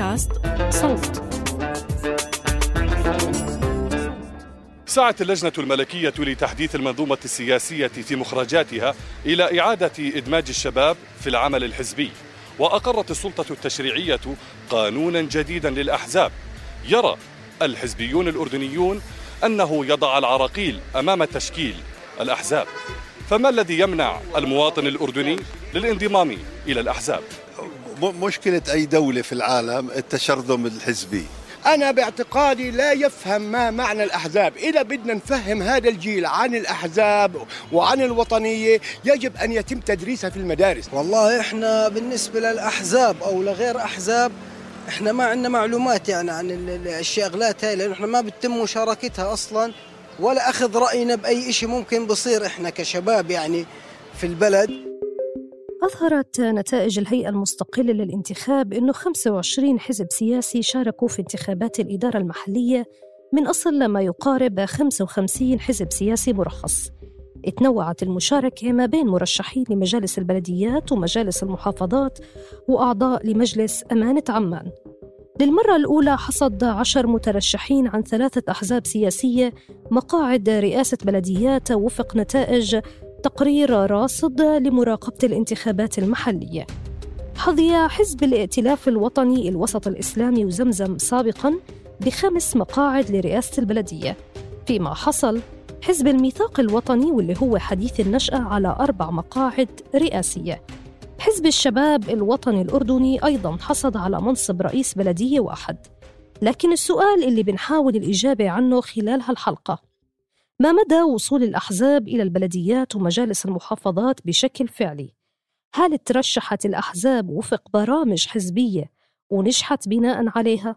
بودكاست صوت. سعت اللجنة الملكية لتحديث المنظومة السياسية في مخرجاتها إلى إعادة إدماج الشباب في العمل الحزبي وأقرت السلطة التشريعية قانونا جديدا للأحزاب. يرى الحزبيون الأردنيون أنه يضع العراقيل أمام تشكيل الأحزاب. فما الذي يمنع المواطن الأردني للانضمام إلى الأحزاب؟ مشكلة أي دولة في العالم التشرذم الحزبي. أنا باعتقادي لا يفهم ما معنى الأحزاب. إذا بدنا نفهم هذا الجيل عن الأحزاب وعن الوطنية يجب أن يتم تدريسها في المدارس. والله إحنا بالنسبة للأحزاب أو لغير أحزاب إحنا ما عندنا معلومات يعني عن ال- ال- الشغلات هاي لأنه إحنا ما بتم مشاركتها أصلا ولا أخذ رأينا بأي شيء ممكن بصير إحنا كشباب يعني في البلد. أظهرت نتائج الهيئة المستقلة للانتخاب أنه 25 حزب سياسي شاركوا في انتخابات الإدارة المحلية من أصل ما يقارب 55 حزب سياسي مرخص. اتنوعت المشاركة ما بين مرشحين لمجالس البلديات ومجالس المحافظات وأعضاء لمجلس أمانة عمان. للمرة الأولى حصد عشر مترشحين عن ثلاثة أحزاب سياسية مقاعد رئاسة بلديات وفق نتائج تقرير راصد لمراقبة الانتخابات المحلية. حظي حزب الائتلاف الوطني الوسط الإسلامي وزمزم سابقاً بخمس مقاعد لرئاسة البلدية. فيما حصل حزب الميثاق الوطني واللي هو حديث النشأة على أربع مقاعد رئاسية. حزب الشباب الوطني الأردني أيضاً حصد على منصب رئيس بلدية واحد. لكن السؤال اللي بنحاول الإجابة عنه خلال هالحلقة ما مدى وصول الأحزاب إلى البلديات ومجالس المحافظات بشكل فعلي؟ هل ترشحت الأحزاب وفق برامج حزبية ونجحت بناء عليها؟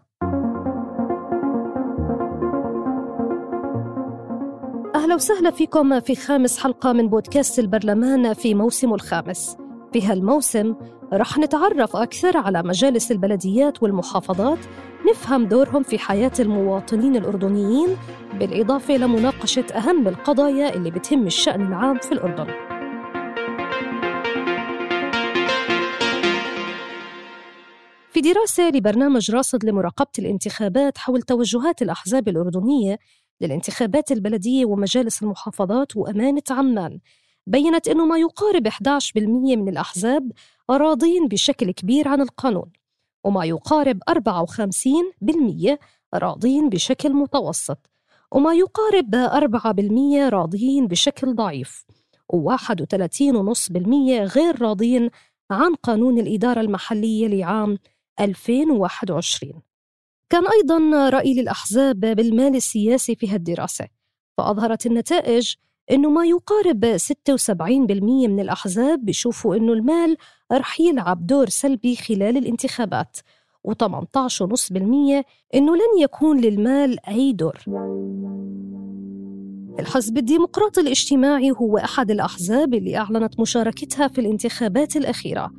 أهلا وسهلا فيكم في خامس حلقة من بودكاست البرلمان في موسمه الخامس في هالموسم رح نتعرف أكثر على مجالس البلديات والمحافظات نفهم دورهم في حياة المواطنين الأردنيين بالإضافة لمناقشة أهم القضايا اللي بتهم الشأن العام في الأردن. في دراسة لبرنامج راصد لمراقبة الانتخابات حول توجهات الأحزاب الأردنية للانتخابات البلدية ومجالس المحافظات وأمانة عمان بينت أنه ما يقارب 11% من الأحزاب راضين بشكل كبير عن القانون وما يقارب 54% راضين بشكل متوسط وما يقارب 4% راضين بشكل ضعيف و31.5% غير راضين عن قانون الإدارة المحلية لعام 2021 كان أيضا رأي للأحزاب بالمال السياسي في هالدراسة فأظهرت النتائج أنه ما يقارب 76% من الأحزاب بيشوفوا أنه المال رح يلعب دور سلبي خلال الانتخابات و18.5% أنه لن يكون للمال أي دور. الحزب الديمقراطي الاجتماعي هو أحد الأحزاب اللي أعلنت مشاركتها في الانتخابات الأخيرة.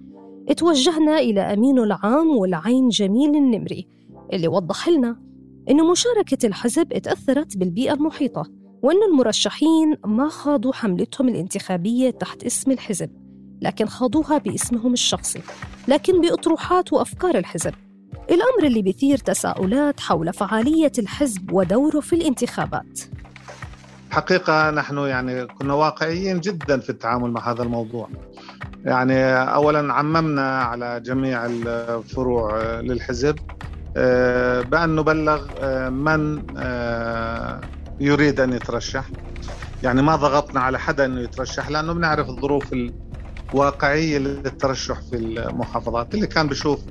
اتوجهنا إلى أمينه العام والعين جميل النمري اللي وضح لنا أن مشاركة الحزب اتأثرت بالبيئة المحيطة. وأن المرشحين ما خاضوا حملتهم الانتخابية تحت اسم الحزب لكن خاضوها باسمهم الشخصي لكن بأطروحات وأفكار الحزب. الأمر اللي بيثير تساؤلات حول فعالية الحزب ودوره في الانتخابات. حقيقة نحن يعني كنا واقعيين جدا في التعامل مع هذا الموضوع. يعني أولا عممنا على جميع الفروع للحزب بأن نبلغ من يريد أن يترشح. يعني ما ضغطنا على حدا أنه يترشح لأنه بنعرف الظروف الواقعية للترشح في المحافظات. اللي كان بشوف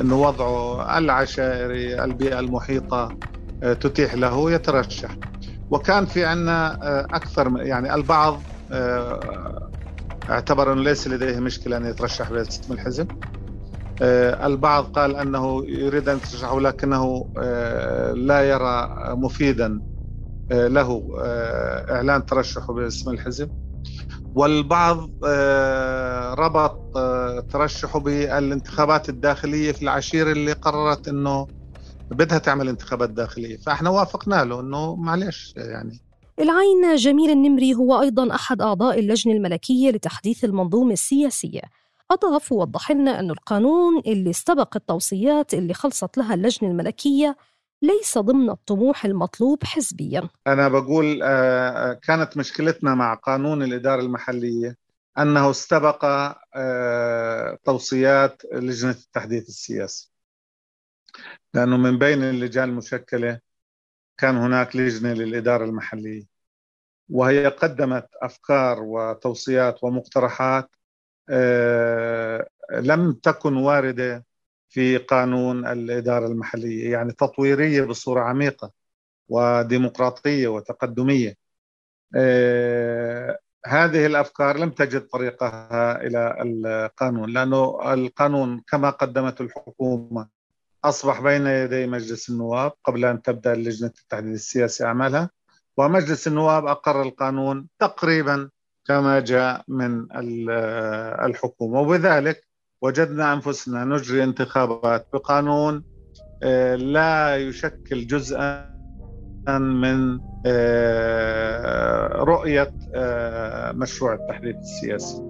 أنه وضعه العشائري البيئة المحيطة تتيح له يترشح. وكان في عنا أكثر يعني البعض اعتبر أنه ليس لديه مشكلة أن يترشح باسم الحزب. البعض قال أنه يريد أن يترشح ولكنه لا يرى مفيدا له إعلان ترشحه باسم الحزب. والبعض ربط ترشحه بالانتخابات الداخلية في العشيرة اللي قررت أنه بدها تعمل انتخابات داخلية. فإحنا وافقنا له أنه معلش يعني. العين جميل النمري هو أيضا أحد أعضاء اللجنة الملكية لتحديث المنظومة السياسية. أضاف ووضح لنا أن القانون اللي استبق التوصيات اللي خلصت لها اللجنة الملكية ليس ضمن الطموح المطلوب حزبيا. أنا بقول كانت مشكلتنا مع قانون الإدارة المحلية أنه استبق توصيات لجنة التحديث السياسي. لأنه من بين اللجان المشكلة كان هناك لجنة للإدارة المحلية. وهي قدمت أفكار وتوصيات ومقترحات لم تكن واردة في قانون الإدارة المحلية يعني تطويرية بصورة عميقة وديمقراطية وتقدمية. هذه الأفكار لم تجد طريقها إلى القانون لأنه القانون كما قدمته الحكومة أصبح بين يدي مجلس النواب قبل أن تبدأ لجنة التحديد السياسي أعمالها ومجلس النواب أقر القانون تقريبا كما جاء من الحكومة. وبذلك وجدنا أنفسنا نجري انتخابات بقانون لا يشكل جزءا من رؤية مشروع التحديث السياسي.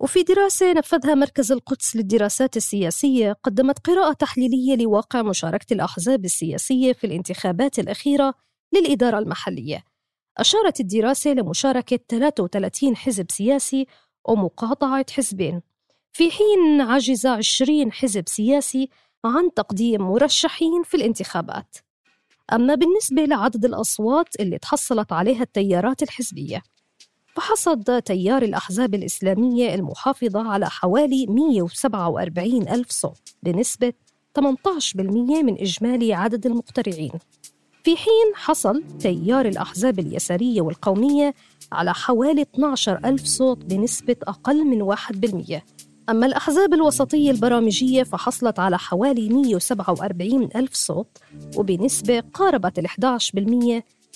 وفي دراسة نفذها مركز القدس للدراسات السياسية قدمت قراءة تحليلية لواقع مشاركة الأحزاب السياسية في الانتخابات الأخيرة للإدارة المحلية. أشارت الدراسة لمشاركة 33 حزب سياسي ومقاطعة حزبين. في حين عجز 20 حزب سياسي عن تقديم مرشحين في الانتخابات. أما بالنسبة لعدد الأصوات اللي تحصلت عليها التيارات الحزبية فحصد تيار الأحزاب الإسلامية المحافظة على حوالي 147 ألف صوت بنسبة 18% من إجمالي عدد المقترعين. في حين حصل تيار الأحزاب اليسارية والقومية على حوالي 12 ألف صوت بنسبة أقل من 1% أما الأحزاب الوسطية البرامجية فحصلت على حوالي 147 ألف صوت وبنسبة قاربت ال 11%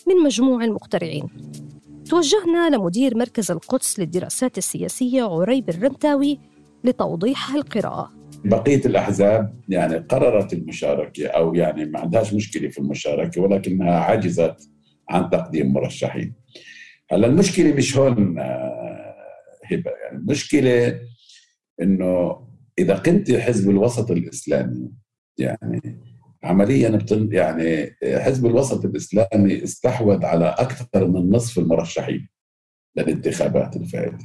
من مجموع المقترعين. توجهنا لمدير مركز القدس للدراسات السياسية عريب الرمتاوي لتوضيح القراءة. بقية الأحزاب يعني قررت المشاركة أو يعني ما عندهاش مشكلة في المشاركة ولكنها عجزت عن تقديم مرشحين هلا المشكلة مش هون هبة يعني المشكلة إنه إذا كنت حزب الوسط الإسلامي يعني عمليا بتن يعني حزب الوسط الإسلامي استحوذ على أكثر من نصف المرشحين للانتخابات الفائتة.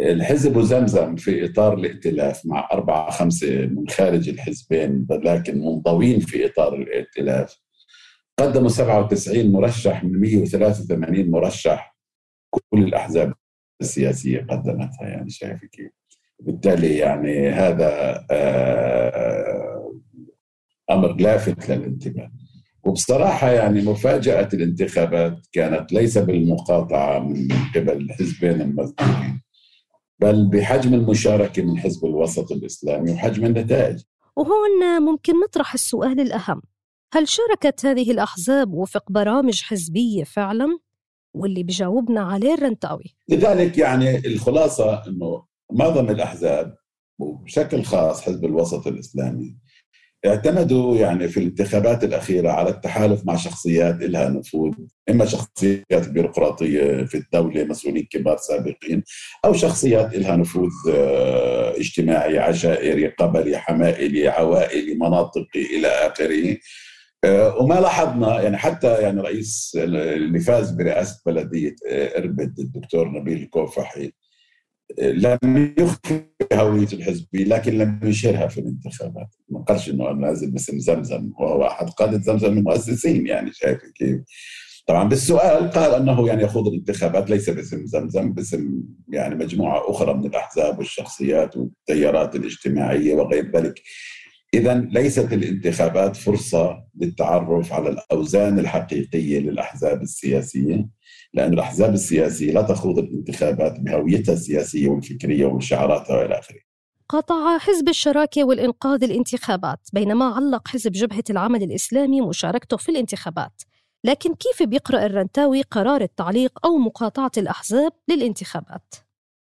الحزب وزمزم في إطار الائتلاف مع أربعة خمسة من خارج الحزبين لكن منضوين في إطار الائتلاف قدموا 97 مرشح من 183 مرشح. كل الأحزاب السياسية قدمتها يعني شايف كيف؟ بالتالي يعني هذا آه أمر لافت للانتباه. وبصراحة يعني مفاجأة الانتخابات كانت ليس بالمقاطعة من قبل الحزبين المذكورين بل بحجم المشاركة من حزب الوسط الإسلامي وحجم النتائج. وهون ممكن نطرح السؤال الأهم. هل شاركت هذه الأحزاب وفق برامج حزبية فعلا؟ واللي بجاوبنا عليه الرنتاوي. لذلك يعني الخلاصة إنه معظم الأحزاب وبشكل خاص حزب الوسط الإسلامي اعتمدوا يعني في الانتخابات الأخيرة على التحالف مع شخصيات لها نفوذ إما شخصيات بيروقراطية في الدولة مسؤولين كبار سابقين أو شخصيات لها نفوذ اجتماعي عشائري قبلي حمائلي عوائلي مناطقي إلى آخره. وما لاحظنا يعني حتى يعني رئيس اللي فاز برئاسة بلدية إربد الدكتور نبيل الكوفحي لم يخفي هويته الحزبية لكن لم يشيرها في الانتخابات. ما قالش إنه أنا نازل باسم زمزم وهو احد قادة زمزم المؤسسين يعني شايف كيف؟ طبعا بالسؤال قال أنه يعني يخوض الانتخابات ليس باسم زمزم باسم يعني مجموعة أخرى من الأحزاب والشخصيات والتيارات الاجتماعية وغير ذلك. إذا ليست الانتخابات فرصة للتعرف على الأوزان الحقيقية للأحزاب السياسية لأن الأحزاب السياسية لا تخوض الانتخابات بهويتها السياسية والفكرية وشعاراتها وإلى آخره. قاطع حزب الشراكة والإنقاذ الانتخابات بينما علق حزب جبهة العمل الإسلامي مشاركته في الانتخابات. لكن كيف بيقرأ الرنتاوي قرار التعليق أو مقاطعة الأحزاب للانتخابات؟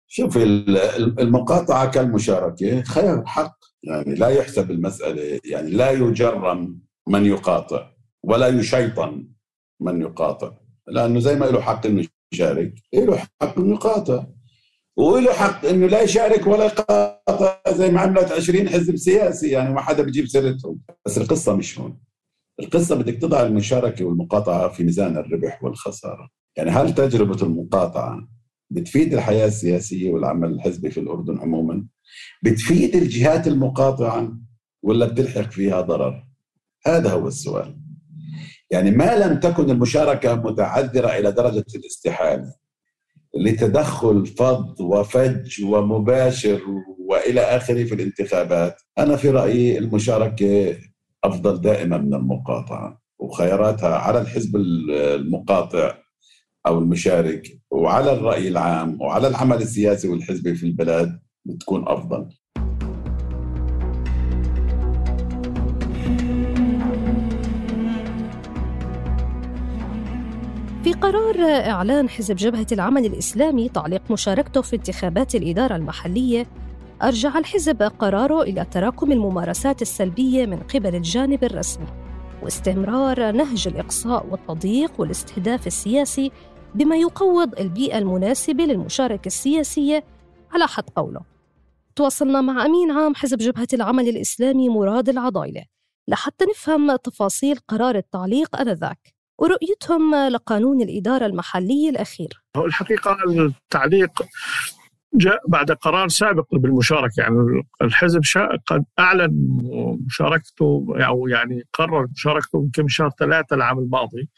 شوف المقاطعة كالمشاركة خير حق. يعني لا يحسب المسألة يعني لا يجرم من يقاطع ولا يشيطن من يقاطع لأنه زي ما له حق إنه يشارك له حق إنه يقاطع وله حق إنه لا يشارك ولا يقاطع زي ما عملت 20 حزب سياسي يعني ما حدا بيجيب سيرتهم بس القصة مش هون. القصة بدك تضع المشاركة والمقاطعة في ميزان الربح والخسارة. يعني هل تجربة المقاطعة بتفيد الحياة السياسية والعمل الحزبي في الأردن عموما؟ بتفيد الجهات المقاطعة ولا بتلحق فيها ضرر؟ هذا هو السؤال. يعني ما لم تكن المشاركة متعذرة إلى درجة الاستحالة لتدخل فض وفج ومباشر وإلى آخره في الانتخابات، أنا في رأيي المشاركة أفضل دائما من المقاطعة وخياراتها على الحزب المقاطع أو المشارك وعلى الرأي العام وعلى العمل السياسي والحزبي في البلاد. بتكون أفضل. في قرار إعلان حزب جبهة العمل الإسلامي تعليق مشاركته في انتخابات الإدارة المحلية أرجع الحزب قراره إلى تراكم الممارسات السلبية من قبل الجانب الرسمي واستمرار نهج الإقصاء والتضييق والاستهداف السياسي بما يقوض البيئة المناسبة للمشاركة السياسية على حد قوله. تواصلنا مع أمين عام حزب جبهة العمل الإسلامي مراد العضايلة لحتى نفهم تفاصيل قرار التعليق آنذاك ورؤيتهم لقانون الإدارة المحلية الأخير. الحقيقة التعليق جاء بعد قرار سابق بالمشاركة يعني الحزب قد أعلن مشاركته أو يعني قرر مشاركته يمكن شهر ثلاثة العام الماضي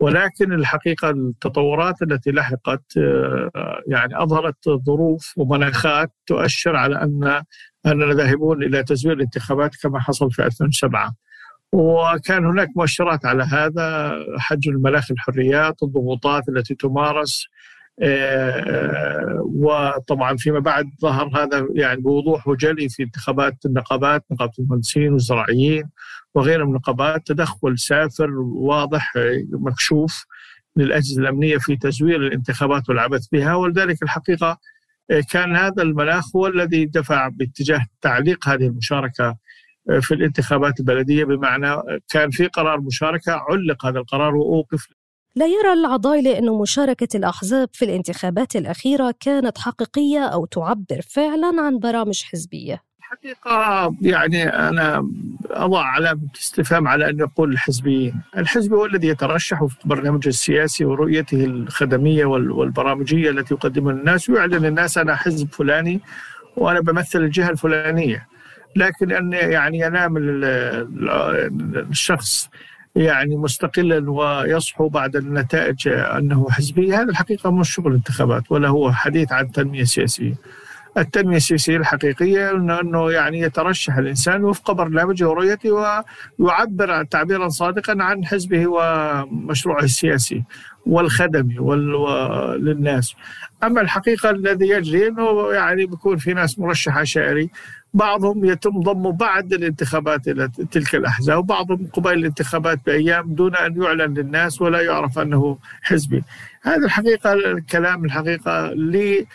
ولكن الحقيقة التطورات التي لحقت آه، يعني أظهرت ظروف ومناخات تؤشر على أن أننا ذاهبون إلى تزوير الانتخابات كما حصل في 2007 وكان هناك مؤشرات على هذا حجم المناخ الحريات الضغوطات التي تمارس وطبعا فيما بعد ظهر هذا يعني بوضوح وجلي في انتخابات النقابات نقابة المهندسين والزراعيين وغيرها من النقابات تدخل سافر واضح مكشوف للأجهزة الأمنية في تزوير الانتخابات والعبث بها ولذلك الحقيقة آه، كان هذا المناخ هو الذي دفع باتجاه تعليق هذه المشاركة آه، في الانتخابات البلدية بمعنى كان في قرار مشاركة علق هذا القرار وأوقف لا يرى العضايلة أن مشاركة الأحزاب في الانتخابات الأخيرة كانت حقيقية أو تعبر فعلا عن برامج حزبية. الحقيقة يعني أنا أضع علامة استفهام على أن يقول الحزبيين. الحزب هو الذي يترشح في برنامجه السياسي ورؤيته الخدمية والبرامجية التي يقدمها للناس. ويعلن الناس أنا حزب فلاني وأنا بمثل الجهة الفلانية. لكن أن يعني ينام الشخص يعني مستقلا ويصحو بعد النتائج أنه حزبي هذا الحقيقة مش شغل انتخابات ولا هو حديث عن تنمية سياسية. التنمية السياسية الحقيقية انه يعني يترشح الإنسان وفق برنامجه ورؤيته ويعبر تعبيرا صادقا عن حزبه ومشروعه السياسي والخدمي للناس. أما الحقيقة الذي يجري إنه يعني بيكون في ناس مرشح عشائري بعضهم يتم ضمه بعد الانتخابات إلى تلك الأحزاب وبعضهم قبيل الانتخابات بأيام دون أن يعلن للناس ولا يعرف أنه حزبي. هذا الحقيقة الكلام الحقيقة لي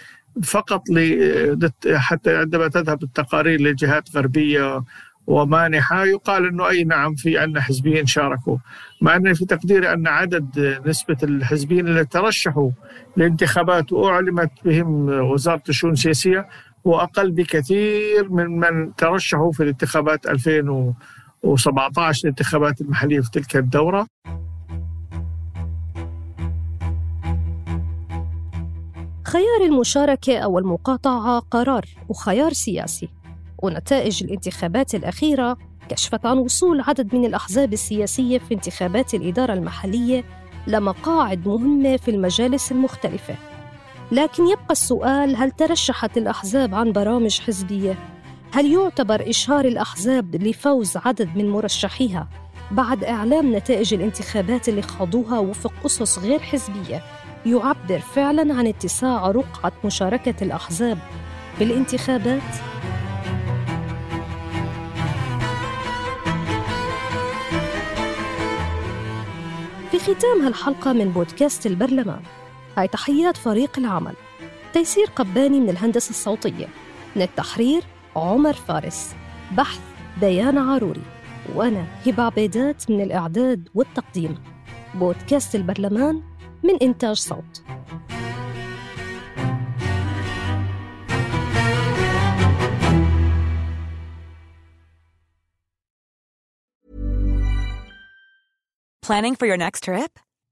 فقط لي حتى عندما تذهب التقارير لجهات غربية ومانحة يقال أنه أي نعم في عندنا حزبيين شاركوا. مع أن في تقديري أن عدد نسبة الحزبيين اللي ترشحوا لانتخابات وأعلمت بهم وزارة الشؤون السياسية هو أقل بكثير من من ترشحوا في الانتخابات 2017 الانتخابات المحلية في تلك الدورة. خيار المشاركة أو المقاطعة قرار وخيار سياسي ونتائج الانتخابات الأخيرة كشفت عن وصول عدد من الأحزاب السياسية في انتخابات الإدارة المحلية لمقاعد مهمة في المجالس المختلفة. لكن يبقى السؤال هل ترشحت الأحزاب عن برامج حزبية؟ هل يعتبر إشهار الأحزاب لفوز عدد من مرشحيها بعد إعلام نتائج الانتخابات اللي خاضوها وفق أسس غير حزبية يعبر فعلا عن اتساع رقعة مشاركة الأحزاب بالانتخابات؟ في ختام هالحلقة من بودكاست البرلمان هاي تحيات فريق العمل. تيسير قباني من الهندسة الصوتية. من التحرير عمر فارس. بحث ديانا عاروري وأنا هبة عبيدات من الإعداد والتقديم. بودكاست البرلمان من إنتاج صوت. Planning for your next trip?